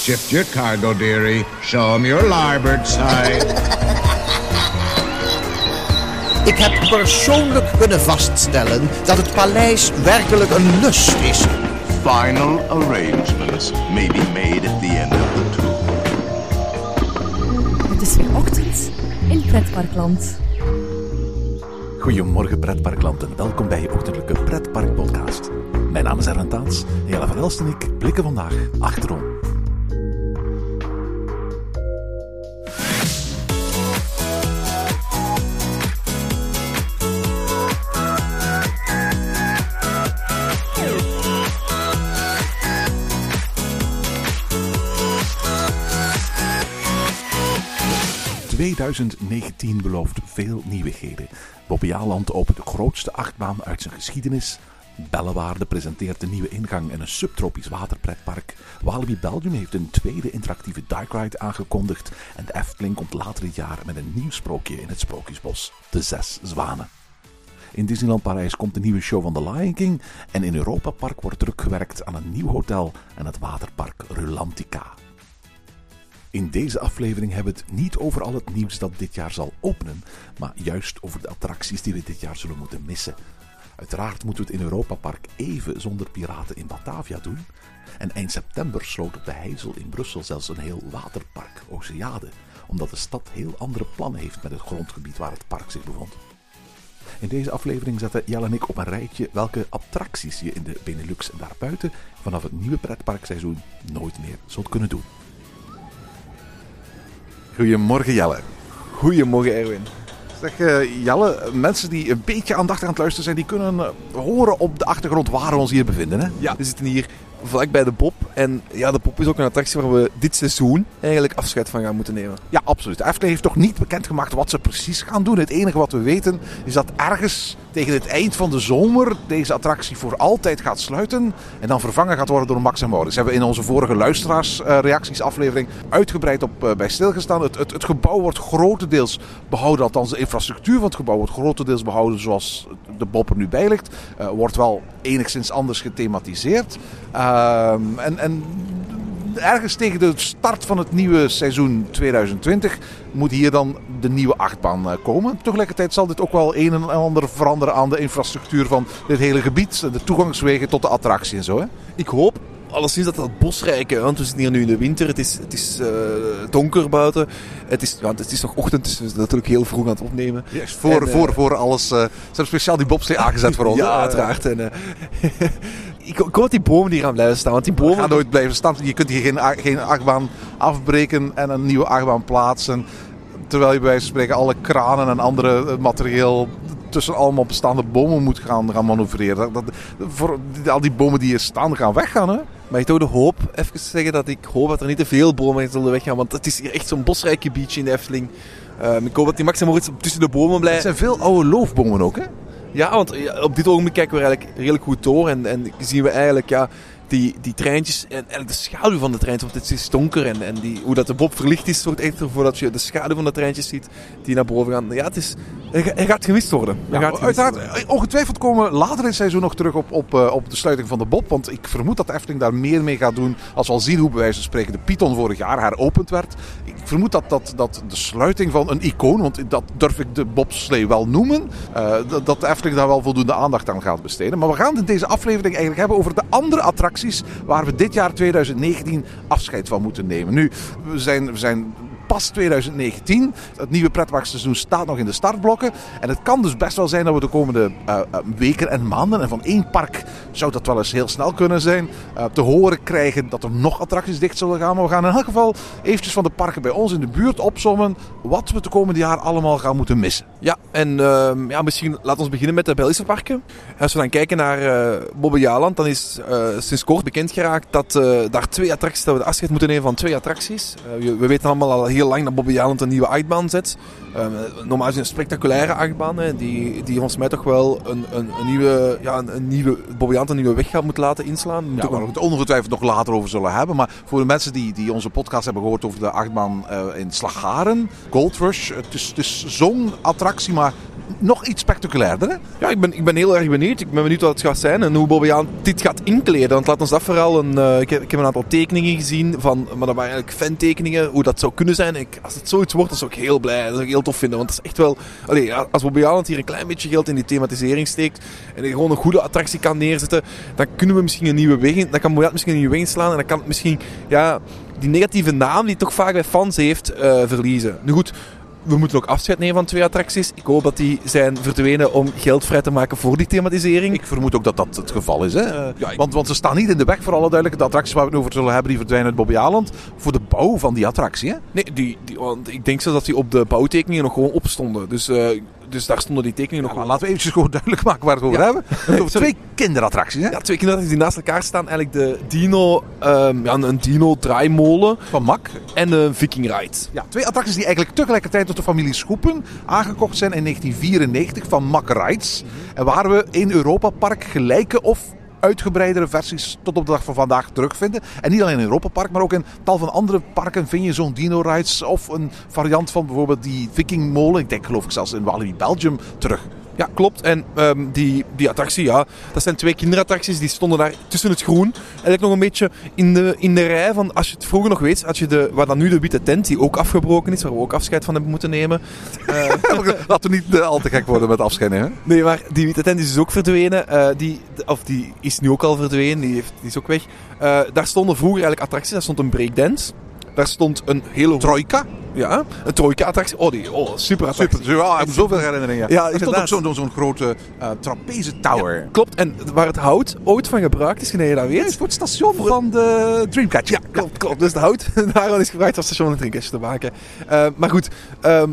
Shift your cargo, dearie. Show 'em your larboard side. Ik heb persoonlijk kunnen vaststellen dat het paleis werkelijk een lust is. Final arrangements may be made at the end of the tour. Het is weer ochtend in Pretparkland. Goedemorgen pretparkland en welkom bij je ochtendelijke pretparkpodcast. Mijn naam is Erwin Taans en Jelle van Elst en ik blikken vandaag achterom. ...2019 belooft veel nieuwigheden. Bobbejaanland opent de grootste achtbaan uit zijn geschiedenis. Bellewaarde presenteert de nieuwe ingang in een subtropisch waterpretpark. Walibi Belgium heeft een tweede interactieve dark ride aangekondigd. En de Efteling komt later dit jaar met een nieuw sprookje in het Sprookjesbos. De Zes Zwanen. In Disneyland Parijs komt de nieuwe show van The Lion King. En in Europa Park wordt druk gewerkt aan een nieuw hotel en het waterpark Rulantica. In deze aflevering hebben we het niet over al het nieuws dat dit jaar zal openen, maar juist over de attracties die we dit jaar zullen moeten missen. Uiteraard moeten we het in Europa Park even zonder piraten in Batavia doen. En eind september sloot op de Heizel in Brussel zelfs een heel waterpark, Oceade, omdat de stad heel andere plannen heeft met het grondgebied waar het park zich bevond. In deze aflevering zetten Jelle en ik op een rijtje welke attracties je in de Benelux en daarbuiten vanaf het nieuwe pretparkseizoen nooit meer zult kunnen doen. Goedemorgen Jelle. Goedemorgen Erwin. Zeg eh, Jelle, mensen die een beetje aandachtig aan het luisteren zijn, die kunnen eh, horen op de achtergrond waar we ons hier bevinden. Hè? Ja, we zitten hier vlak bij de Bob. En ja, de Bob is ook een attractie waar we dit seizoen eigenlijk afscheid van gaan moeten nemen. Ja, absoluut. De Efteling heeft toch niet bekendgemaakt wat ze precies gaan doen. Het enige wat we weten is dat ergens tegen het eind van de zomer deze attractie voor altijd gaat sluiten. En dan vervangen gaat worden door Max en Moritz. Hebben we in onze vorige luisteraarsreactiesaflevering uitgebreid op eh, bij stilgestaan. Het, het, gebouw wordt grotendeels behouden, althans de infrastructuur van het gebouw wordt grotendeels behouden zoals de Bob er nu bij ligt. Uh, wordt wel enigszins anders gethematiseerd. Ehm, en, en ergens tegen de start van het nieuwe seizoen 2020 moet hier dan de nieuwe achtbaan eh, komen. Tegelijkertijd zal dit ook wel een en ander veranderen aan de infrastructuur van dit hele gebied. De toegangswegen tot de attractie en zo. Hè? Ik hoop alleszins dat dat bosrijke, want we zitten hier nu in de winter, het is, het is uh, donker buiten, het is, ja, het is nog ochtend, dus we zijn natuurlijk heel vroeg aan het opnemen. Yes, voor, en, uh, voor, voor alles, uh, ze hebben speciaal die bobslee aangezet voor ons. ja, uiteraard. En, ik, ik hoop dat die bomen hier gaan blijven staan, want die bomen... gaan nooit blijven staan, je kunt hier geen, geen achtbaan afbreken en een nieuwe achtbaan plaatsen. Terwijl je bij wijze van spreken alle kranen en andere materieel tussen allemaal bestaande bomen moet gaan, gaan manoeuvreren. Dat, dat, voor, al die bomen die hier staan gaan weggaan. Hè? Maar ik toch de hoop, even zeggen dat ik hoop dat er niet te veel bomen zullen weggaan. Want het is hier echt zo'n bosrijk gebiedje in de Efteling. Um, ik hoop dat die Max en Moritz tussen de bomen blijven. Het zijn veel oude loofbomen ook, hè? Ja, want op dit ogenblik kijken we eigenlijk redelijk goed door. En, en zien we eigenlijk, ja, die, die treintjes en, en de schaduw van de treintjes, want het is donker en, en die, hoe dat de bob verlicht is, zorgt echt ervoor dat je de schaduw van de treintjes ziet die naar boven gaan. Ja, het is, hij gaat gemist worden. Ja, gaat uiteraard, worden. ongetwijfeld komen we later in het seizoen nog terug op, op, uh, op de sluiting van de Bob, want ik vermoed dat de Efteling daar meer mee gaat doen als we al zien hoe bij wijze van spreken de Python vorig jaar heropend werd. Ik vermoed dat, dat, dat de sluiting van een icoon, want dat durf ik de bobslee wel noemen, uh, dat, dat de Efteling daar wel voldoende aandacht aan gaat besteden. Maar we gaan in deze aflevering eigenlijk hebben over de andere waar we dit jaar 2019 afscheid van moeten nemen. Nu, we zijn, we zijn pas 2019. Het nieuwe pretparkseizoen staat nog in de startblokken. En het kan dus best wel zijn dat we de komende uh, weken en maanden, en van één park zou dat wel eens heel snel kunnen zijn, uh, te horen krijgen dat er nog attracties dicht zullen gaan. Maar we gaan in elk geval eventjes van de parken bij ons in de buurt opzommen wat we de komende jaar allemaal gaan moeten missen. Ja, en ja, misschien laten we beginnen met de Belgische parken. Als we dan kijken naar uh, Bobbejaanland, dan is sinds kort bekend geraakt dat daar twee attracties, dat we de afscheid moeten nemen van twee attracties. we weten allemaal al heel heel lang dat Bobby Aland een nieuwe achtbaan zet. Um, normaal is het een spectaculaire achtbaan, hè, die, die volgens mij toch wel een, een, een nieuwe, ja, een, een nieuwe, Bobby Aland een nieuwe weg gaat moeten laten inslaan. Moet Ja, waar we het ongetwijfeld nog later over zullen hebben. Maar voor de mensen die, die onze podcast hebben gehoord over de achtbaan eh, in Slagharen, Gold Rush. Het is, het is zo'n attractie, maar nog iets spectaculairder. Hè? Ja, ik ben, ik ben heel erg benieuwd. Ik ben benieuwd wat het gaat zijn en hoe Bobby Aan dit gaat inkleden. Want laat ons dat vooral een... eh, ik, heb, ik heb een aantal tekeningen gezien, van, maar dat waren eigenlijk fantekeningen, hoe dat zou kunnen zijn. Ik, als het zoiets wordt, dan zou ik heel blij, dat zou ik heel tof vinden. Want dat is echt wel... Als Bobby Aan hier een klein beetje geld in die thematisering steekt en gewoon een goede attractie kan neerzetten, dan kunnen we misschien een nieuwe weg in... Dan kan Bobby Aan misschien een nieuwe weg inslaan en dan kan het misschien... Ja, die negatieve naam die het toch vaak bij fans heeft, eh, verliezen. Nu goed... We moeten ook afscheid nemen van twee attracties. Ik hoop dat die zijn verdwenen om geld vrij te maken voor die thematisering. Ik vermoed ook dat dat het geval is. Hè? Eh, Ja, ik- want, want ze staan niet in de weg, voor alle duidelijkheid. De attracties waar we het over zullen hebben, die verdwijnen uit Bobby Aland. Voor de bouw van die attractie. Hè? Nee, die, die, want ik denk zelfs dat die op de bouwtekeningen nog gewoon opstonden. Dus, eh, dus daar stonden die tekeningen nog gewoon. laten we eventjes gewoon duidelijk maken waar we het over hebben. Hebben over twee kinderattracties. Hè? Ja, twee kinderen die naast elkaar staan. Eigenlijk de Dino, ehm, ja, een Dino draaimolen Van Mak. en een Viking Ride. Ja, twee attracties die eigenlijk tegelijkertijd door de familie Schoepen aangekocht zijn in 1994 van Mack Rides. En waar we in Europa Park gelijke of uitgebreidere versies tot op de dag van vandaag terugvinden. En niet alleen in Europa Park, maar ook in tal van andere parken vind je zo'n Dino Rides of een variant van bijvoorbeeld die Viking molen. Ik denk geloof ik zelfs in Walibi Belgium terug. Ja, klopt. En ehm, die, die attractie, ja, dat zijn twee kinderattracties. Die stonden daar tussen het groen. Eigenlijk nog een beetje in de, in de rij van, als je het vroeger nog weet, had je de, waar dan nu de witte tent, die ook afgebroken is, waar we ook afscheid van hebben moeten nemen. Laten we niet eh, al te gek worden met afscheid nemen. Nee, maar die witte tent is dus ook verdwenen. Eh, die, of die is nu ook al verdwenen. Die, heeft, die is ook weg. Daar stonden vroeger eigenlijk attracties. Daar stond een breakdance. Daar stond een hele... Trojka. ja, een trojka-attractie. Oh, die, oh, super attractie. Super. Ja, ik heb zoveel herinneringen. Ja, er stond ook zo'n zo'n grote eh trapeze tower. Klopt. En waar het hout ooit van gebruikt is, je dat Dit is weet. voor het station van de Dreamcatcher. Ja, klopt, klopt. Dus de hout daarvan is gebruikt als station een drinkje te maken. Eh, maar goed, ehm,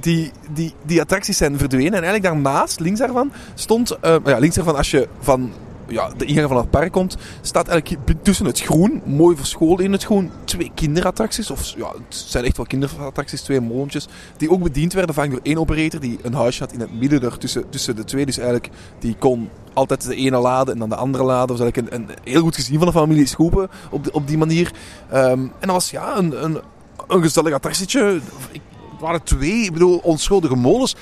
die, die, die attracties zijn verdwenen. En eigenlijk daarnaast, links daarvan, stond... eh, ja, links daarvan, als je van ja, de ingang van het park komt, staat eigenlijk tussen het groen, mooi verscholen in het groen, twee kinderattracties. Of ja, het zijn echt wel kinderattracties, twee molentjes. Die ook bediend werden vaak door één operator die een huisje had in het midden er tussen, tussen de twee. Dus eigenlijk, die kon altijd de ene laden en dan de andere laden. Dat was eigenlijk een, een heel goed gezien van de familie Schoepen op, op die manier. Ehm, en dat was ja, een, een, een gezellig attractietje. Ik- waren twee, ik bedoel, onschuldige molens.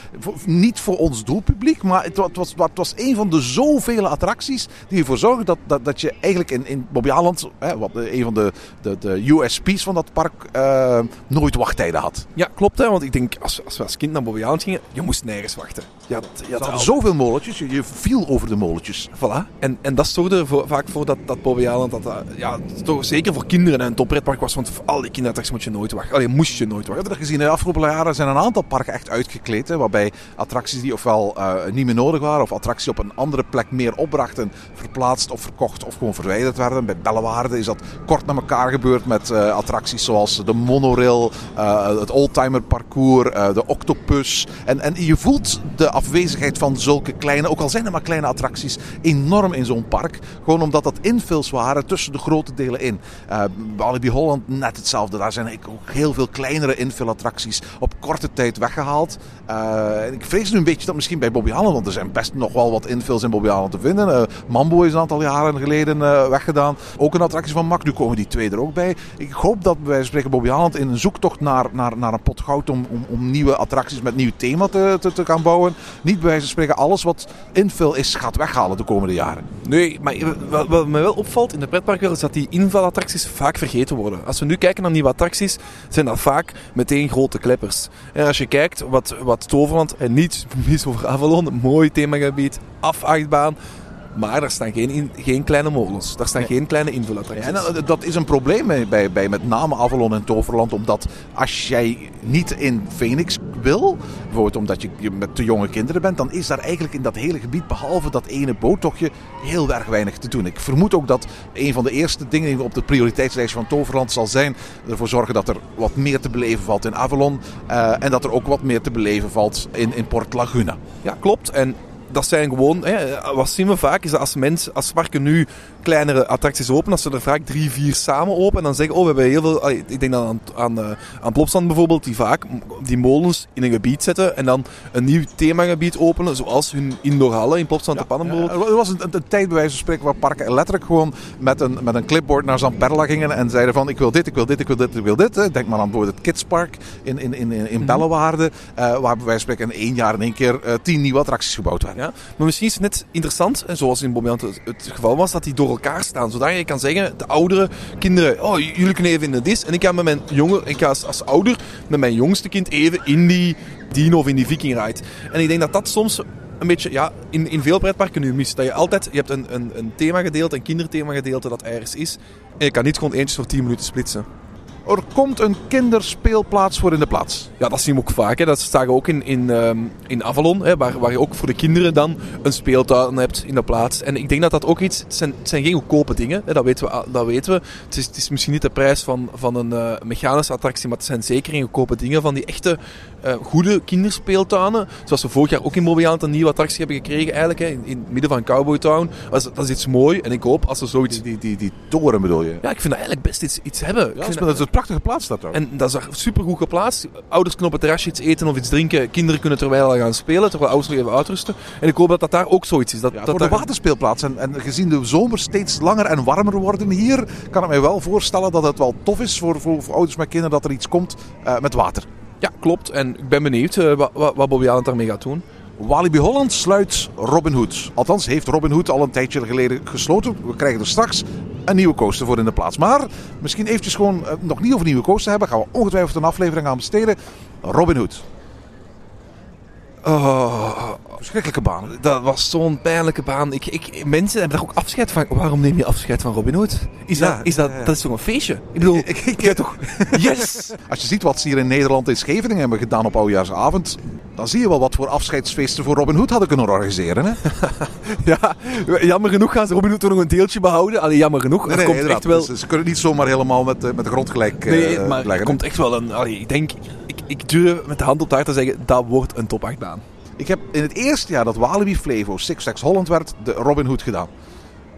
Niet voor ons doelpubliek, maar het, wa- het was, het was een van de zoveel attracties die ervoor zorgen dat, dat, dat je eigenlijk in, in Bobby Aland, hè, wat de- een van de, de, de USP's van dat park, eh, nooit wachttijden had. ja, klopt hè, want ik denk, als, als we als kind naar Bobby Island gingen, je moest nergens wachten. Je had, je had zoveel molentjes, je, je viel over de molentjes. Voilà. En, en dat zorgde er voor- vaak voor dat, dat Bobby Island, dat, dat, ja, toch zeker voor kinderen een toppretpark was. Want voor al die kinderattracties moet je nooit wachten. Alleen moest je nooit We wachten. hebben er gezien, de afgelopen jaren zijn een aantal parken echt uitgekleed. Waarbij attracties die ofwel eh, niet meer nodig waren, of attracties op een andere plek meer opbrachten, verplaatst of verkocht of gewoon verwijderd werden. Bij Bellewaarde is dat kort na elkaar gebeurd met eh, attracties zoals de monorail, eh, het oldtimer parcours, de octopus. En, en je voelt de afwezigheid van zulke kleine, ook al zijn er maar kleine attracties, enorm in zo'n park. Gewoon omdat dat infills waren tussen de grote delen in. Eh Walibi Holland net hetzelfde. Daar zijn ook heel veel kleinere infill-attracties op korte tijd weggehaald. Eh, ik vrees nu een beetje dat misschien bij Bobby Allen, want er zijn best nog wel wat infills in Bobby Allen te vinden. Eh, Mambo is een aantal jaren geleden eh, weggedaan. Ook een attractie van Mack. Nu komen die twee er ook bij. Ik hoop dat van spreken Bobby Allen in een zoektocht naar, naar, naar een pot goud om, om, om nieuwe attracties met nieuw thema te, te, te gaan bouwen. Niet bij wijze van spreken alles wat infill is gaat weghalen de komende jaren. Nee, maar wat, me wel opvalt in de pretparkwereld is dat die invalattracties vaak vergeten worden. Als we nu kijken naar nieuwe attracties, zijn dat vaak meteen grote En als je kijkt wat, wat Toverland, en niet, niet over Avalon, mooi themagebied, afachtbaan. Maar daar staan geen, in- geen kleine molens. Daar staan geen kleine Ja, invulattracties. en dat- dat is een probleem bij, bij, met name Avalon en Toverland. Omdat als jij niet in Phoenix wil, bijvoorbeeld omdat je, je met te jonge kinderen bent, dan is daar eigenlijk in dat hele gebied, behalve dat ene boottochtje, heel erg weinig te doen. Ik vermoed ook dat een van de eerste dingen op de prioriteitslijst van Toverland zal zijn ervoor zorgen dat er wat meer te beleven valt in Avalon. eh, en dat er ook wat meer te beleven valt in, in Port Laguna. Ja, klopt. En dat zijn gewoon, hè, wat zien we vaak, is dat als mensen, als parken nu kleinere attracties openen, als ze er vaak drie, vier samen openen, en dan zeggen, oh, we hebben heel veel, ik denk dan aan, aan, eh, aan Plopsland bijvoorbeeld, die vaak die molens in een gebied zetten en dan een nieuw themagebied openen, zoals hun indoorhallen in Plopsland de Pannen bijvoorbeeld. Er was een, een, een tijd bij wijze van spreken waar parken letterlijk gewoon met een, met een clipboard naar Zamperla gingen en zeiden van ik wil dit, ik wil dit, ik wil dit, ik wil dit. Denk maar aan bijvoorbeeld het Kidspark in, in, in, in, in Bellewaarde, eh, waar bij wijze van spreken in één jaar in één keer eh, tien nieuwe attracties gebouwd werden. Ja, maar misschien is het net interessant, zoals in Bobbejaanland het, geval was, dat die door elkaar staan. Zodat je kan zeggen, de oudere kinderen, oh, jullie kunnen even in de dis. En ik ga met mijn jongen, ik ga als, als ouder met mijn jongste kind even in die dino of in die viking ride. En ik denk dat dat soms een beetje, ja, in, in veel pretparken nu mist. Dat je altijd, je hebt een, een, een themagedeelte, een kinderthemagedeelte dat ergens is. En je kan niet gewoon eentjes voor 10 minuten splitsen. Er komt een kinderspeelplaats voor in de plaats. Ja, dat zien we ook vaak. Hè. Dat we ook in, in, ehm, in Avalon, hè, waar, waar je ook voor de kinderen dan een speeltuin hebt in de plaats. En ik denk dat dat ook iets... Het zijn, het zijn geen goedkope dingen, hè, dat, weten we, dat weten we. Het is, het is misschien niet de prijs van, van een eh, mechanische attractie, maar het zijn zeker geen goedkope dingen. Van die echte eh, goede kinderspeeltuinen. Zoals we vorig jaar ook in Mobialand een nieuwe attractie hebben gekregen eigenlijk. Hè, in, in het midden van Cowboy Town. Dat is, dat is iets mooi. En ik hoop als er zoiets... Die, die, die toren bedoel je? Ja, ik vind dat eigenlijk best iets, iets hebben. Ik vind dat prachtige plaats dat ook. en dat is super goed geplaatst. Ouders kunnen op het terrasje iets eten of iets drinken. Kinderen kunnen terwijl gaan spelen, terwijl ouders nog even uitrusten. En ik hoop dat dat daar ook zoiets is. Dat, Ja, dat voor de daar- waterspeelplaats. En, en gezien de zomer steeds langer en warmer worden hier, kan ik mij wel voorstellen dat het wel tof is voor, voor, voor ouders met kinderen dat er iets komt eh, met water. Ja, klopt. En ik ben benieuwd eh, wat, wat, wat Bobby Allen daarmee gaat doen. Walibi Holland sluit Robin Hood. Althans, heeft Robin Hood al een tijdje geleden gesloten. We krijgen er straks een nieuwe coaster voor in de plaats. Maar misschien eventjes gewoon eh, nog niet over nieuwe coaster hebben. Gaan we ongetwijfeld een aflevering aan besteden. Robin Hood. Oh, Verschrikkelijke baan. dat was zo'n pijnlijke baan. Ik, ik, mensen hebben daar ook afscheid van. Waarom neem je afscheid van Robin Hood? Is Ja, dat, is dat, ja, dat is toch een feestje? Ik bedoel, Ik, ik, toch. yes! Als je ziet wat ze hier in Nederland in Scheveningen hebben gedaan op oudjaarsavond, dan zie je wel wat voor afscheidsfeesten voor Robin Hood hadden kunnen organiseren. Hè? ja, jammer genoeg gaan ze Robin Hood toch nog een deeltje behouden. Allee, jammer genoeg. er komt echt wel... Ze kunnen niet zomaar helemaal met, eh, met de grond gelijk eh, Nee, maar leggen. er komt echt wel een... Allee, ik denk... Ik, ik durf met de hand op het hart te zeggen, dat wordt een top 8 baan. Ik heb in het eerste jaar dat Walibi Flevo Six Flags Holland werd, de Robin Hood gedaan.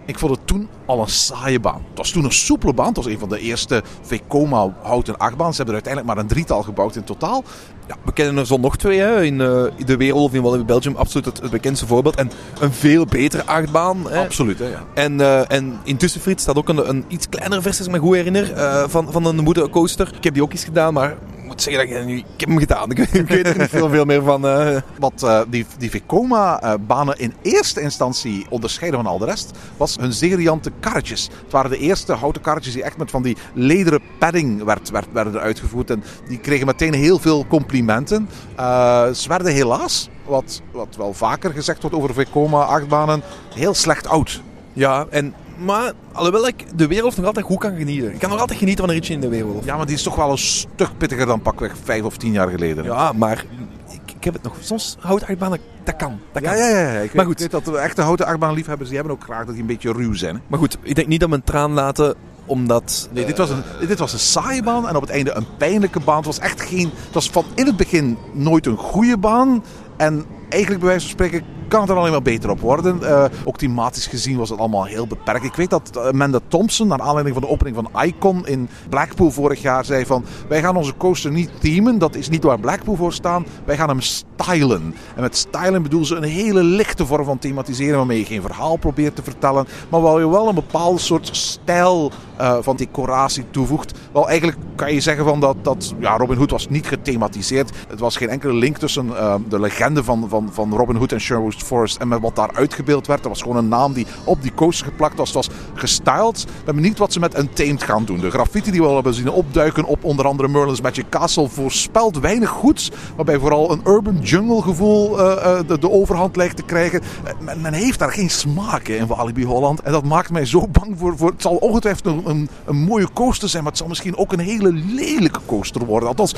Ik vond het toen al een saaie baan. Het was toen een soepele baan. Het was een van de eerste Vekoma houten achtbaan. Ze hebben er uiteindelijk maar een drietal gebouwd in totaal. Ja, we kennen er zo nog twee hè, in, eh, de wereld of in Walibi Belgium. Absoluut het, het bekendste voorbeeld. En een veel betere achtbaan. Hè. Absoluut, hè, ja. En, eh, en intussen, Frits, staat ook een, een iets kleinere versie, als ik me goed herinner, eh, van, van een Woede coaster. Ik heb die ook eens gedaan, maar moet zeggen dat ik, heb hem gedaan. Ik, ik weet er niet veel, veel meer van. eh. Wat eh, die, die Vekoma-banen in eerste instantie onderscheiden van al de rest, was hun seriante karretjes. Het waren de eerste houten karretjes die echt met van die lederen padding werd, werd, werden uitgevoerd. En die kregen meteen heel veel complimenten. Eh, ze werden helaas, wat, wat wel vaker gezegd wordt over Vekoma-achtbanen, heel slecht oud. Ja, en, maar alhoewel ik de wereld nog altijd goed kan genieten. Ik kan nog altijd genieten van een ritje in de wereld. Ja, maar die is toch wel een stuk pittiger dan pakweg vijf of tien jaar geleden. Ja, maar ik, ik heb het nog. Soms hout achtbanen, dat kan. Dat Ja, kan. ja, ja. ja. Ik, Maar goed. weet dat de echte houten achtbaanliefhebbers, die hebben ook graag dat die een beetje ruw zijn. Hè? Maar goed, ik denk niet dat we een traan laten, omdat... Nee, dit was, een, dit was een saaie baan en op het einde een pijnlijke baan. Het was echt geen. Het was van in het begin nooit een goede baan. En eigenlijk, bij wijze van spreken, kan het er alleen maar beter op worden. Eh, ook thematisch gezien was het allemaal heel beperkt. Ik weet dat eh, Amanda Thompson, naar aanleiding van de opening van Icon in Blackpool vorig jaar, zei van... Wij gaan onze coaster niet themen, dat is niet waar Blackpool voor staan. Wij gaan hem stylen. En met stylen bedoelen ze een hele lichte vorm van thematiseren, waarmee je geen verhaal probeert te vertellen, maar waar je wel een bepaalde soort stijl eh, van decoratie toevoegt. Wel, eigenlijk kan je zeggen van dat, dat ja, Robin Hood was niet gethematiseerd. Het was geen enkele link tussen de legende van, van, van Robin Hood en Sherwood Forest en met wat daar uitgebeeld werd. Dat was gewoon een naam die op die coaster geplakt was. Het was gestyled. Ik ben benieuwd wat ze met Untamed gaan doen. De graffiti die we al hebben zien opduiken op onder andere Merlin's Magic Castle voorspelt weinig goeds. Waarbij vooral een urban jungle gevoel eh, eh, de, overhand lijkt te krijgen. Eh, Men, men heeft daar geen smaak in Walibi Holland. En dat maakt mij zo bang voor... voor het zal ongetwijfeld een, een, een mooie coaster zijn, maar het zal misschien ook een hele lelijke coaster worden. Althans,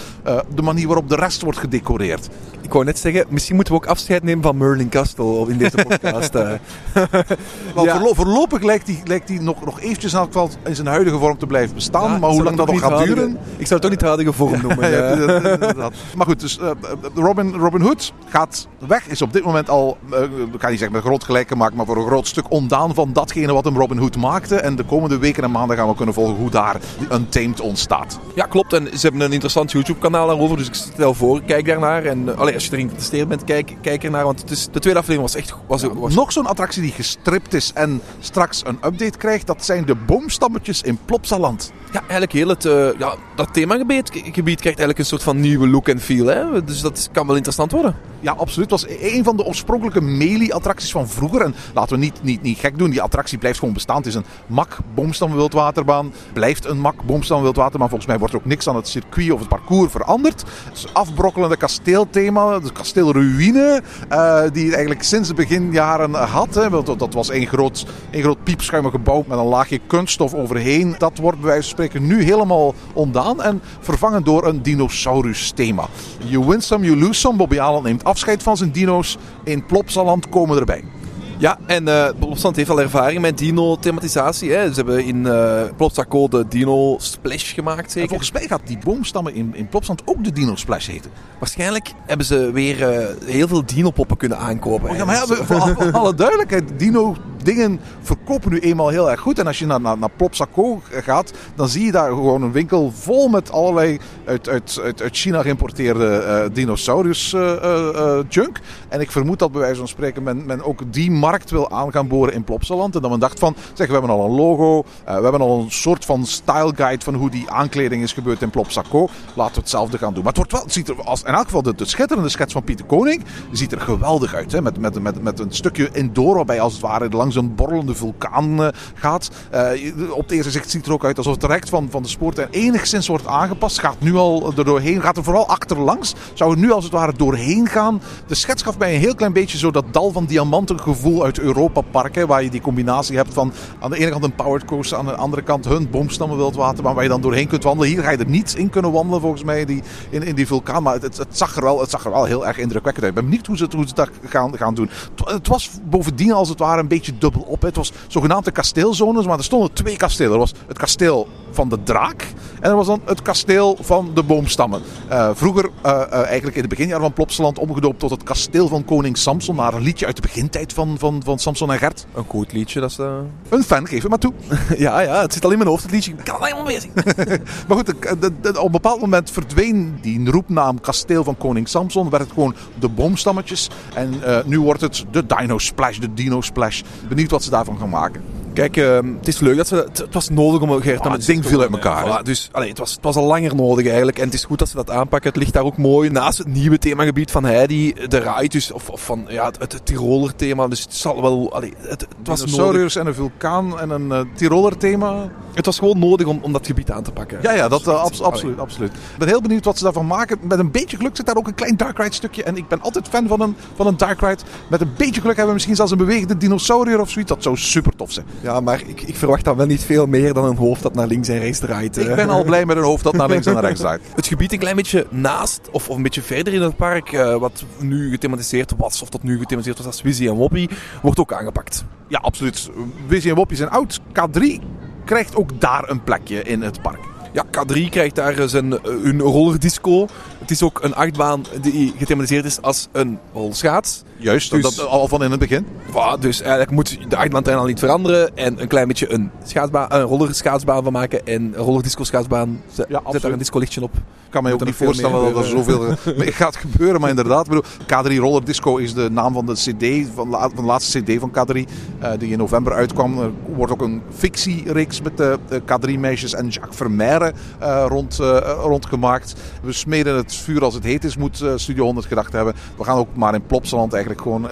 de manier waarop de rest wordt gedecoreerd. Ik wou net zeggen, misschien moeten we ook afscheid nemen van Merlin Castle in deze podcast. eh. Want Ja. voorlo- voorlopig lijkt die, lijkt die nog, nog eventjes in in zijn huidige vorm te blijven bestaan. Ja, maar hoe lang dat nog gaat duren... Ik zou het ook niet de huidige vorm noemen. Ja, eh. dat-. Maar goed, dus eh, Robin, Robin Hood gaat weg. Is op dit moment al, eh, ik ga niet zeggen met groot gelijk gemaakt, maar voor een groot stuk ondaan van datgene wat hem Robin Hood maakte. En de komende weken en maanden gaan we kunnen volgen hoe daar die Untamed ontstaat. Ja, klopt. En ze hebben een interessant YouTube-kanaal daarover. Dus ik stel voor, kijk daarnaar. En eh, allee, als je erin geïnteresseerd bent, kijk, kijk ernaar. Want het is, de tweede aflevering was echt... Was, was, Nog zo'n attractie die gestript is en straks een update krijgt, dat zijn de boomstammetjes in Plopsaland. Ja, eigenlijk heel het... eh, ja, dat themagebied gebied krijgt eigenlijk een soort van nieuwe look en feel. Hè? Dus dat kan wel interessant worden. Ja, absoluut. Het was een van de oorspronkelijke Melee-attracties van vroeger. En laten we niet, niet, niet gek doen, die attractie blijft gewoon bestaan. Het is een mak boomstamwildwaterbaan. Blijft een mak boomstamwildwaterbaan. Volgens mij wordt er ook niks aan het circuit of het parcours veranderd. Het is afbrokkelende kasteelthema, de kasteelruïne, eh, die eigenlijk sinds de beginjaren had. Hè. Want dat- was één groot, één groot piepschuimig gebouw met een laagje kunststof overheen. Dat wordt bij wijze van spreken nu helemaal ontdaan en vervangen door een dinosaurus-thema. You win some, you lose some. Bobby Aland neemt afscheid van zijn dino's. In Plopsaland komen erbij. Ja, en eh Plopsaland heeft al ervaring met dino-thematisatie. Hè. Ze hebben in eh Plopsaco de dino-splash gemaakt, En zeker. volgens mij gaat die boomstammen in, in Plopsaland ook de Dino Splash heten. Waarschijnlijk hebben ze weer eh, heel veel dino-poppen kunnen aankopen. Oh ja, maar ja, voor, voor alle duidelijkheid, Dino dingen verkopen nu eenmaal heel erg goed. En als je naar, naar, naar Plopsaco gaat, dan zie je daar gewoon een winkel vol met allerlei uit, uit, uit, uit China geïmporteerde eh, dinosaurus eh, eh, eh, junk. En ik vermoed dat bij wijze van spreken men, men ook die markt wil aan gaan boren in Plopsaland. En dat men dacht van, zeg, we hebben al een logo, eh, we hebben al een soort van style guide van hoe die aankleding is gebeurd in Plopsaco. Laten we hetzelfde gaan doen. Maar het, wordt wel, het ziet er als, in elk geval de, de schitterende schets van Pieter Koning ziet er geweldig uit. Hè? Met, met, met, met een stukje indoor waarbij als het ware langs een borrelende vulkaan eh, gaat. Eh, op het eerste zicht ziet het er ook uit alsof het direct van, van de spoortrein enigszins wordt aangepast. Gaat nu al er doorheen, gaat er vooral achterlangs. Zou er nu als het ware doorheen gaan. De schets gaf mij een heel klein beetje zo dat dal van diamanten gevoel uit Europa Park. Hè, waar je die combinatie hebt van aan de ene kant een powered coaster, aan de andere kant hun boomstammen wildwaterbaan waar je dan doorheen kunt wandelen. Hier ga je er niet in kunnen wandelen volgens mij die, in, in die vulkaan. Maar het, het, zag er wel, het zag er wel heel erg indrukwekkend uit. Ik ben benieuwd hoe ze het, daar gaan, gaan doen. Het, was bovendien als het ware een beetje dubbel op. hè. Het was zogenaamde kasteelzones, maar er stonden twee kastelen. Er was het kasteel van de draak en er was dan het kasteel van de boomstammen. Eh, vroeger, eh, eh, eigenlijk in het beginjaren van Plopsaland, omgedoopt tot het kasteel van koning Samson. Naar een liedje uit de begintijd van, van Samson en Gert. Een goed liedje, dat is... eh, Een fan, geef het maar toe. ja, ja, het zit al in mijn hoofd, het liedje. Ik kan het helemaal meer zien. Maar goed, de- de- de- op een bepaald moment verdween die roepnaam kasteel van koning Samson. Werd het gewoon de boomstammetjes. En eh, nu wordt het de Dino Splash, de Dino Splash. Benieuwd wat ze daarvan gaan maken. Kijk, ehm, het is leuk dat ze... Het, het was nodig om Ah, het ding viel uit elkaar? Voilà, dus allee, het, was, het was al langer nodig eigenlijk. En het is goed dat ze dat aanpakken. Het ligt daar ook mooi naast het nieuwe themagebied van Heidi. De ride dus, of, of van ja, het, het Tiroler thema. Dus het zal wel... Allee, het, het was nodig. En een vulkaan en een eh, Tiroler thema. Het was gewoon nodig om, om dat gebied aan te pakken. Ja, ja, dat eh, Allee. absoluut, absoluut. Ik ben heel benieuwd wat ze daarvan maken. Met een beetje geluk zit daar ook een klein Dark Ride stukje. En ik ben altijd fan van een, van een Dark Ride. Met een beetje geluk hebben we misschien zelfs een bewegende dinosaurier of zoiets. Dat zou super tof zijn. Ja, maar ik, ik verwacht dan wel niet veel meer dan een hoofd dat naar links en rechts draait. Ik eh. ben al blij met een hoofd dat naar links en naar rechts draait. Het gebied een klein beetje naast, of, of een beetje verder in het park, eh, wat nu gethematiseerd was, of tot nu gethematiseerd was als Wizzy en Woppie, wordt ook aangepakt. Ja, absoluut. Wizzy en Woppie zijn oud. K3 krijgt ook daar een plekje in het park. Ja, K3 krijgt daar eh, zijn, eh, hun rollerdisco. Het is ook een achtbaan die gethematiseerd is als een rolschaats. Juist, Dus- dat al van in het begin. Dus eigenlijk moet de achtbaantrein al niet veranderen en een klein beetje een, schaatsbaan, een rollerschaatsbaan van maken en een rollerdisco schaatsbaan. Zet, zet daar een discolichtje op. Ik kan me ook niet voorstellen dat er zoveel mee gaat gebeuren. Maar inderdaad, ik bedoel, K3 Roller Disco is de naam van de, CD, van, la- van de laatste CD van K3. eh, die in november uitkwam. Er wordt ook een fictiereeks met de, de K3-meisjes en Jacques Vermeire eh, rond, eh, rondgemaakt. We smeden het vuur als het heet is, moet eh, Studio 100 gedacht hebben. We gaan ook maar in Plopsaland eigenlijk gewoon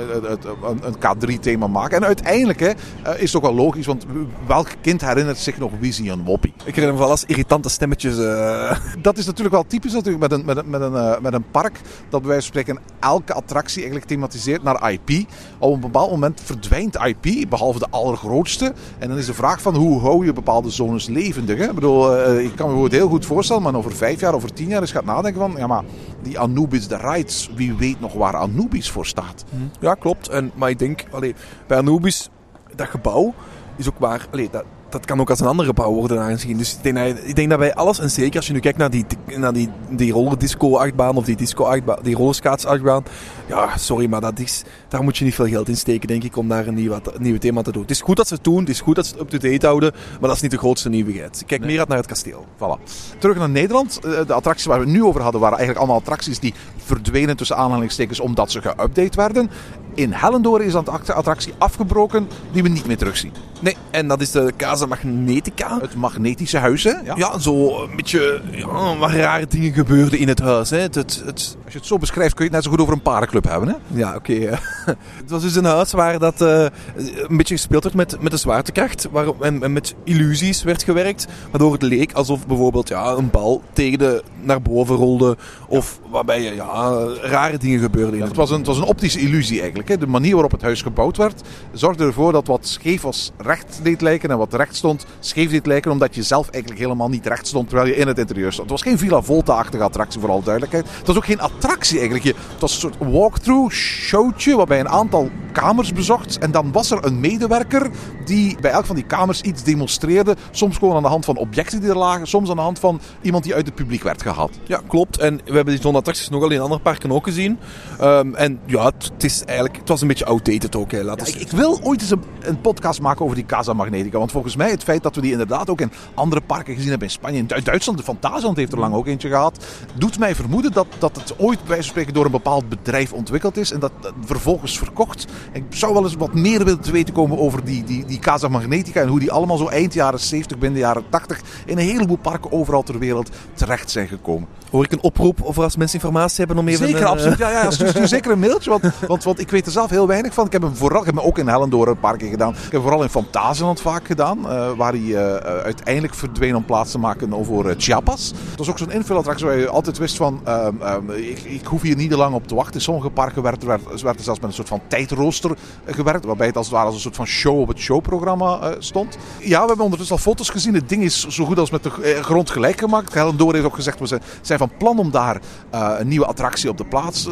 een, een K3-thema maken. En uiteindelijk hè, eh, is het ook wel logisch, want welk kind herinnert zich nog Wizzy en Woppie? Ik herinner me wel als irritante stemmetjes. eh. dat is natuurlijk wel typisch natuurlijk met een, met een, met een, eh, met een park dat bij wijze van spreken elke attractie eigenlijk thematiseert naar IP. Op een bepaald moment verdwijnt IP, behalve de allergrootste. En dan is de vraag van hoe hou je bepaalde zones levendig. Hè? Ik bedoel, ik, kan me heel goed voorstellen, maar over vijf jaar, over tien jaar eens gaat nadenken van, ja maar die Anubis, de rides, wie weet nog waar Anubis voor staat. Ja, klopt. En, maar ik denk, allee, bij Anubis, dat gebouw is ook waar. Allee, dat, dat kan ook als een ander gebouw worden aanzien. Dus ik denk, dat, ik denk dat bij alles, en zeker als je nu kijkt naar die, naar die, die rollerdisco-achtbaan of die, disco-achtbaan, die rollerskaats-achtbaan. Ja, sorry, maar dat is, daar moet je niet veel geld in steken, denk ik, om daar een nieuw, thema te doen. Het is goed dat ze het doen, het is goed dat ze het up-to-date houden, maar dat is niet de grootste nieuwigheid. Ik kijk meer uit naar het kasteel. Voilà. Terug naar Nederland. Eh, De attracties waar we het nu over hadden waren eigenlijk allemaal attracties die verdwenen tussen aanhalingstekens omdat ze geüpdate werden. In Hellendoorn is dan de attractie afgebroken die we niet meer terugzien. Nee, en dat is de Casa Magnetica. Het magnetische huis, hè? Ja. Ja, zo een beetje ja, wat rare dingen gebeurden in het huis. Hè. Het, het, je het zo beschrijft kun je het net zo goed over een parenclub hebben, hè? Ja, oké. eh. het was dus een huis waar dat eh, een beetje gespeeld werd met, met de zwaartekracht waar, en, en met illusies werd gewerkt. Waardoor het leek alsof bijvoorbeeld ja, een bal tegen de naar boven rolde. Of waarbij je, ja, rare dingen gebeurden. Ja, het het, was een, het was een optische illusie eigenlijk. Hè. De manier waarop het huis gebouwd werd zorgde ervoor dat wat scheef was recht deed lijken en wat recht stond scheef deed lijken. Omdat je zelf eigenlijk helemaal niet recht stond terwijl je in het interieur stond. Het was geen Villa Volta-achtige attractie voor alle duidelijkheid. Het was ook geen attractie eigenlijk. Je, het was een soort walkthrough showtje waarbij een aantal kamers bezocht. En dan was er een medewerker die bij elk van die kamers iets demonstreerde. Soms gewoon aan de hand van objecten die er lagen. Soms aan de hand van iemand die uit het publiek werd gehaald. Ja, klopt. En we hebben die zo'n attracties nogal in andere parken ook gezien. Ehm, en ja, het, het is eigenlijk, het was een beetje outdated ook. Hè. Laten we Ik, ik wil ooit eens een, een podcast maken over die Casa Magnetica. Want volgens mij het feit dat we die inderdaad ook in andere parken gezien hebben in Spanje. In Du- Duitsland, de Fantasieland heeft er lang ook eentje gehad. Doet mij vermoeden dat, dat het ooit bij wijze van spreken door een bepaald bedrijf ontwikkeld is. En dat, dat vervolgens verkocht. Ik zou wel eens wat meer willen te weten komen over die, die, die Casa Magnetica. En hoe die allemaal zo eind jaren 70, binnen de jaren 80 in een heleboel parken overal ter wereld terecht zijn gekomen. Hoor ik een oproep of als mensen informatie hebben om even... Zeker, een, absoluut. Ja, ja, stuur, stuur zeker een mailtje. Want, want, want ik weet er zelf heel weinig van. Ik heb hem vooral, ik heb hem ook in Hellendoorn een paar keer gedaan. Ik heb hem vooral in Fantasieland vaak gedaan. eh, waar hij eh, eh, uiteindelijk verdween om plaats te maken voor eh, Chiapas. Het was ook zo'n invulaattractie waar je altijd wist van... ehm, ehm, ik, hoef hier niet te lang op te wachten. In sommige parken werd, werd, werd er zelfs met een soort van tijdrooster eh, gewerkt. Waarbij het als het ware als een soort van show op het showprogramma eh, stond. Ja, we hebben ondertussen al foto's gezien. Het ding is zo goed als met de eh, grond gelijk gemaakt. Hellendoorn heeft ook gezegd, we zijn, van plan om daar een nieuwe attractie op de, plaats,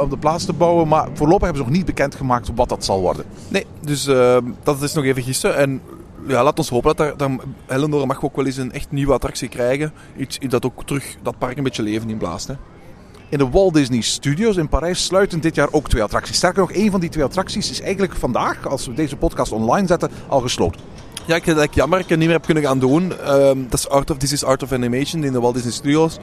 op de plaats te bouwen. Maar voorlopig hebben ze nog niet bekendgemaakt wat dat zal worden. Nee, dus ehm, dat is nog even gissen. En ja, laat ons hopen dat daar, mag ook wel eens een echt nieuwe attractie krijgen. Iets dat ook terug dat park een beetje leven inblaast. Hè. In de Walt Disney Studios in Parijs sluiten dit jaar ook twee attracties. Sterker nog, één van die twee attracties is eigenlijk vandaag, als we deze podcast online zetten, al gesloten. Ja, ik vind het jammer dat ik het niet meer heb kunnen gaan doen. Ehm, dat is Art of, This is Art of Animation in de Walt Disney Studios.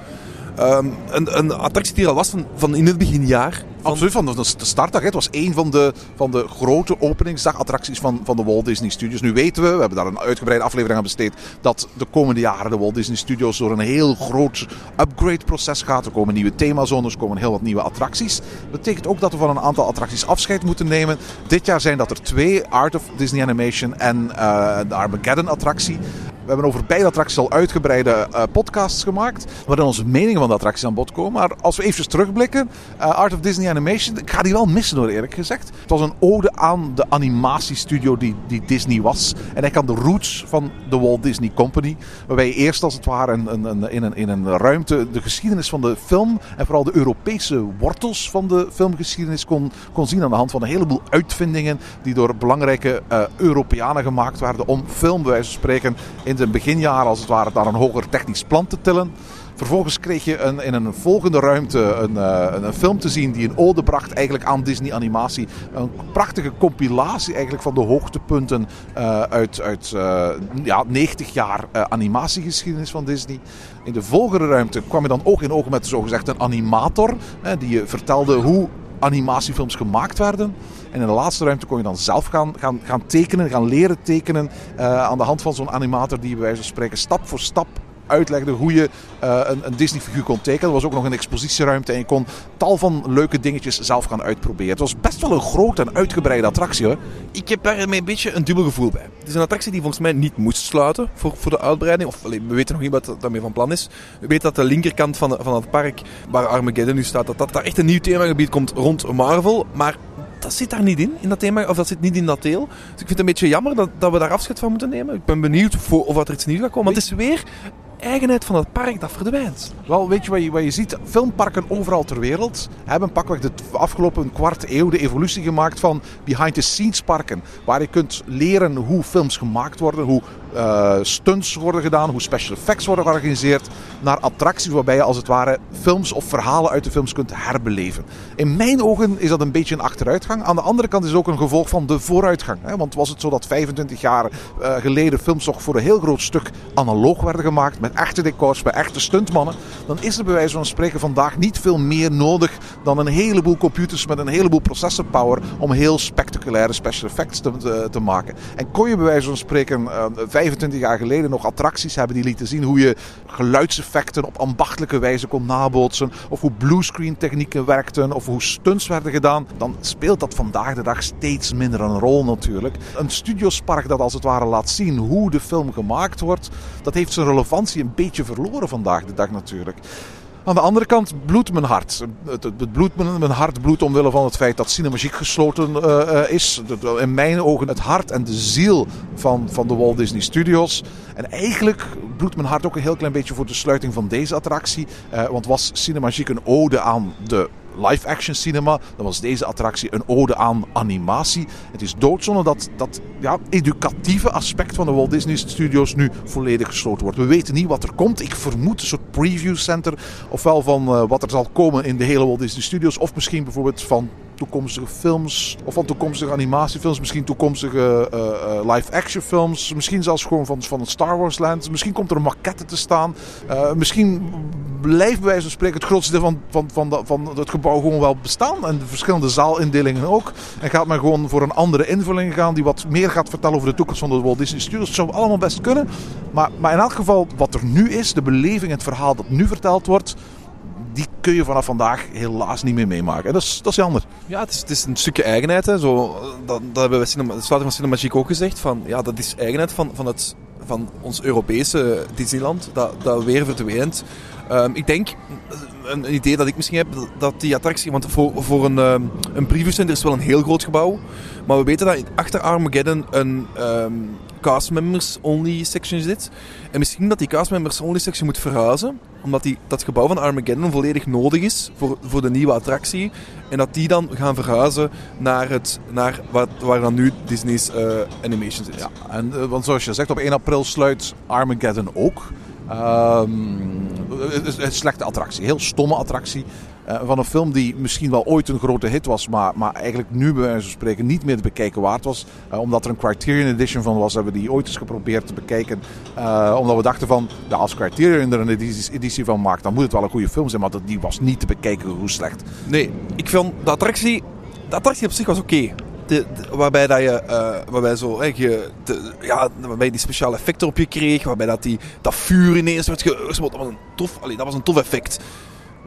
Ehm, een, een attractie die er al was van, van in het beginjaar. Absoluut, van de, startdag. Het was één van de, van de grote openingsdagattracties van, van de Walt Disney Studios. Nu weten we, we hebben daar een uitgebreide aflevering aan besteed, dat de komende jaren de Walt Disney Studios door een heel groot upgrade-proces gaat. Er komen nieuwe themazones, er komen heel wat nieuwe attracties. Dat betekent ook dat we van een aantal attracties afscheid moeten nemen. Dit jaar zijn dat er twee, Art of Disney Animation en eh, de Armageddon-attractie. We hebben over beide attracties al uitgebreide eh, podcasts gemaakt. Waarin onze meningen van de attracties aan bod komen. Maar als we even terugblikken. eh, Art of Disney Ik ga die wel missen hoor eerlijk gezegd. Het was een ode aan de animatiestudio die, die Disney was. En eigenlijk aan de roots van de Walt Disney Company. Waarbij je eerst als het ware een, een, in, een, in een ruimte de geschiedenis van de film. En vooral de Europese wortels van de filmgeschiedenis kon, kon zien. Aan de hand van een heleboel uitvindingen. Die door belangrijke eh, Europeanen gemaakt werden. Om film van spreken in de beginjaren als het ware naar een hoger technisch plan te tillen. Vervolgens kreeg je een, in een volgende ruimte een, eh, een, film te zien die een ode bracht eigenlijk aan Disney animatie. Een prachtige compilatie eigenlijk van de hoogtepunten eh, uit, uit eh, ja, 90 jaar animatiegeschiedenis van Disney. In de volgende ruimte kwam je dan oog in oog met zogezegd een animator. Die je vertelde hoe animatiefilms gemaakt werden. En in de laatste ruimte kon je dan zelf gaan, gaan, gaan tekenen, gaan leren tekenen. aan de hand van zo'n animator die bij wijze van spreken stap voor stap uitlegde hoe je eh, een, een Disney-figuur kon tekenen. Er was ook nog een expositieruimte en je kon tal van leuke dingetjes zelf gaan uitproberen. Het was best wel een grote en uitgebreide attractie hoor. Ik heb daar een beetje een dubbel gevoel bij. Het is een attractie die volgens mij niet moest sluiten voor, voor de uitbreiding. Of we weten nog niet wat daarmee van plan is. We weten dat de linkerkant van, van het park, waar Armageddon nu staat, dat, dat daar echt een nieuw themagebied komt rond Marvel. Maar dat zit daar niet in, in dat thema, of dat zit niet in dat deel. Dus ik vind het een beetje jammer dat, dat we daar afscheid van moeten nemen. Ik ben benieuwd voor, of er iets nieuws gaat komen. Want het is weer eigenheid van het park dat verdwijnt. Wel, weet je wat je, wat je ziet? Filmparken overal ter wereld hebben pakweg de afgelopen kwart eeuw de evolutie gemaakt van behind-the-scenes parken. Waar je kunt leren hoe films gemaakt worden, hoe eh, stunts worden gedaan, hoe special effects worden georganiseerd. Naar attracties waarbij je als het ware films of verhalen uit de films kunt herbeleven. In mijn ogen is dat een beetje een achteruitgang. Aan de andere kant is het ook een gevolg van de vooruitgang. Hè? Want was het zo dat 25 jaar eh, geleden films toch voor een heel groot stuk analoog werden gemaakt. Met echte decors, met echte stuntmannen. Dan is er bij wijze van spreken vandaag niet veel meer nodig dan een heleboel computers met een heleboel processorpower. Om heel spectaculaire special effects te, te, maken. En kon je bij wijze van spreken eh, 25 jaar geleden nog attracties hebben die lieten zien hoe je geluidseffecten op ambachtelijke wijze kon nabootsen. Of hoe bluescreen technieken werkten. Of hoe stunts werden gedaan. Dan speelt dat vandaag de dag steeds minder een rol natuurlijk. Een studiospark dat als het ware laat zien hoe de film gemaakt wordt. Dat heeft zijn relevantie een beetje verloren vandaag de dag natuurlijk. Aan de andere kant bloedt mijn hart. Het, mijn, hart bloedt omwille van het feit dat Cinemagiek gesloten eh, eh, is. In mijn ogen het hart en de ziel van, van de Walt Disney Studios. En eigenlijk bloedt mijn hart ook een heel klein beetje voor de sluiting van deze attractie. Eh, want was Cinemagiek een ode aan de live-action cinema, dan was deze attractie een ode aan animatie. Het is doodzonde dat dat ja, educatieve aspect van de Walt Disney Studios nu volledig gesloten wordt. We weten niet wat er komt. Ik vermoed een soort preview center, ofwel van eh, wat er zal komen in de hele Walt Disney Studios, of misschien bijvoorbeeld van toekomstige films, of van toekomstige animatiefilms, misschien toekomstige eh, eh, live-action films, misschien zelfs gewoon van, van het Star Wars Land. Misschien komt er een maquette te staan. Eh, misschien blijft bij wijze van spreken het grootste deel van, van, van, de- van het gebouw gewoon wel bestaan. En de verschillende zaalindelingen ook. En gaat men gewoon voor een andere invulling gaan die wat meer gaat vertellen over de toekomst van de Walt Disney Studios. Het zou allemaal best kunnen. Maar, maar in elk geval, wat er nu is, de beleving, het verhaal dat nu verteld wordt, die kun je vanaf vandaag helaas niet meer meemaken. En dat is, dat is jammer. Ja, het is, het is een stukje eigenheid. Hè. Zo, dat, dat hebben we cinema, de van Cinemagic ook gezegd. Van, ja, dat is eigenheid van, van, het, van ons Europese Disneyland. Dat, dat weer verdwijnt. Ehm, ik denk, een, idee dat ik misschien heb, dat- die attractie... Want voor, voor een, ehm, een preview center is wel een heel groot gebouw. Maar we weten dat achter Armageddon een ehm cast members only section zit. En misschien dat die cast members only section moet verhuizen. Omdat die, dat gebouw van Armageddon volledig nodig is voor, voor de nieuwe attractie. En dat die dan gaan verhuizen naar, het, naar wat, waar dan nu Disney's eh, Animation zit. Ja, en, eh, want zoals je zegt, op 1 april sluit Armageddon ook. Ehm, het een slechte attractie, heel stomme attractie. eh, van een film die misschien wel ooit een grote hit was, maar, maar eigenlijk nu bij wijze van spreken niet meer te bekijken waard was. Eh, omdat er een Criterion Edition van was, hebben we die ooit eens geprobeerd te bekijken. Eh, omdat we dachten van, als Criterion er een editie, van maakt, dan moet het wel een goede film zijn. Maar dat, die was niet te bekijken hoe slecht. Nee, ik vond de attractie, de attractie op zich was oké. De, de- waarbij dat je, eh, waarbij zo, hè, je de, ja, waarbij die speciale effecten op je kreeg, waarbij dat, die, dat vuur ineens werd gespoten. Dat was een tof, allee, dat was een tof effect.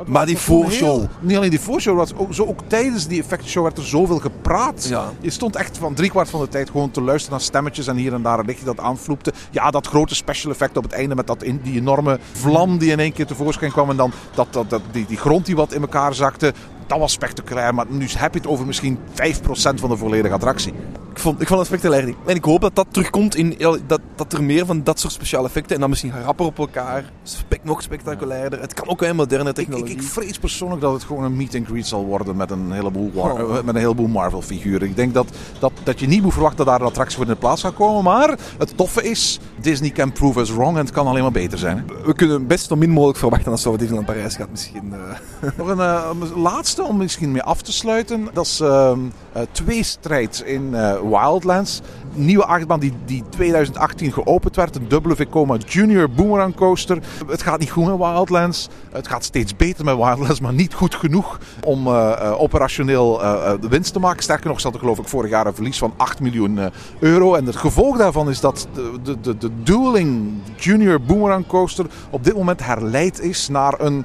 Maar die voorshow. Heel- Niet alleen die voorshow, maar ook, zo ook tijdens die effectshow werd er zoveel gepraat. Ja. Je stond echt van driekwart van de tijd gewoon te luisteren naar stemmetjes en hier en daar een lichtje dat aanvloepte. Ja, dat grote special effect op het einde met dat in, die enorme vlam die in één keer tevoorschijn kwam en dan dat, dat, dat, die, die grond die wat in elkaar zakte. Dat was spectaculair, maar nu heb je het over misschien 5% van de volledige attractie. Ik vond, ik vond het spectaculair. En ik hoop dat dat terugkomt in dat, dat er meer van dat soort speciale effecten en dan misschien rapper op elkaar. Spek, nog spectaculairder. Het kan ook wel moderne Ik, technologie. ik, ik vrees persoonlijk dat het gewoon een meet and greet zal worden met een heleboel, Oh. eh, met een heleboel Marvel figuren. Ik denk dat, dat, dat je niet moet verwachten dat daar een attractie voor in de plaats gaat komen. Maar het toffe is, Disney can prove us wrong en het kan alleen maar beter zijn. Hè? We kunnen best zo min mogelijk verwachten als zo Disneyland Parijs gaat misschien. eh. Nog een eh, laatste om misschien mee af te sluiten. Dat is ehm eh, tweestrijd in eh, Wildlands. Nieuwe achtbaan die, die 2018 geopend werd. Een dubbele Vekoma Junior Boomerang Coaster. Het gaat niet goed met Wildlands. Het gaat steeds beter met Wildlands, maar niet goed genoeg om eh, operationeel winst te maken. Sterker nog, zat er geloof ik vorig jaar een verlies van 8 miljoen euro. En het gevolg daarvan is dat de, de, de Dueling Junior Boomerang Coaster op dit moment herleid is naar een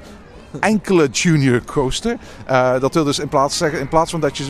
enkele junior coaster. Eh, dat wil dus in plaats, zeggen, in plaats van dat je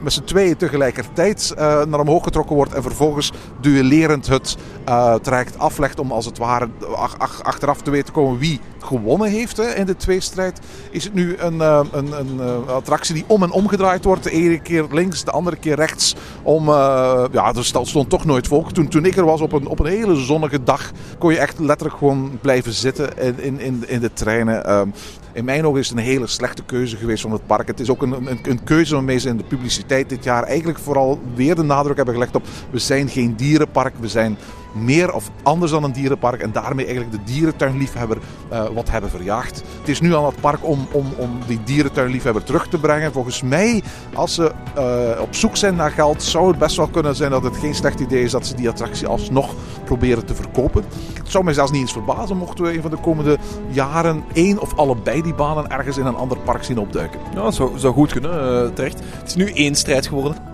met z'n- tweeën tegelijkertijd eh, naar omhoog getrokken wordt en vervolgens duellerend het eh, traject aflegt om als het ware ach- ach- achteraf te weten te komen wie gewonnen heeft hè, in de tweestrijd, is het nu een, uh, een, een uh, attractie die om en omgedraaid wordt. De ene keer links, de andere keer rechts. Om, uh, ja, er stond toch nooit volk. Toen, toen ik er was op een, op een hele zonnige dag, kon je echt letterlijk gewoon blijven zitten in, in, in, in de treinen. Ehm, in mijn ogen is het een hele slechte keuze geweest van het park. Het is ook een, een, een keuze waarmee ze in de publiciteit dit jaar eigenlijk vooral weer de nadruk hebben gelegd op we zijn geen dierenpark, we zijn meer of anders dan een dierenpark en daarmee eigenlijk de dierentuinliefhebber uh, wat hebben verjaagd. Het is nu aan het park om, om, om die dierentuinliefhebber terug te brengen. Volgens mij, als ze uh, op zoek zijn naar geld, zou het best wel kunnen zijn dat het geen slecht idee is dat ze die attractie alsnog proberen te verkopen. Het zou mij zelfs niet eens verbazen mochten we een van de komende jaren één of allebei die banen ergens in een ander park zien opduiken. Dat zou, goed kunnen, uh, terecht. Het is nu één strijd geworden.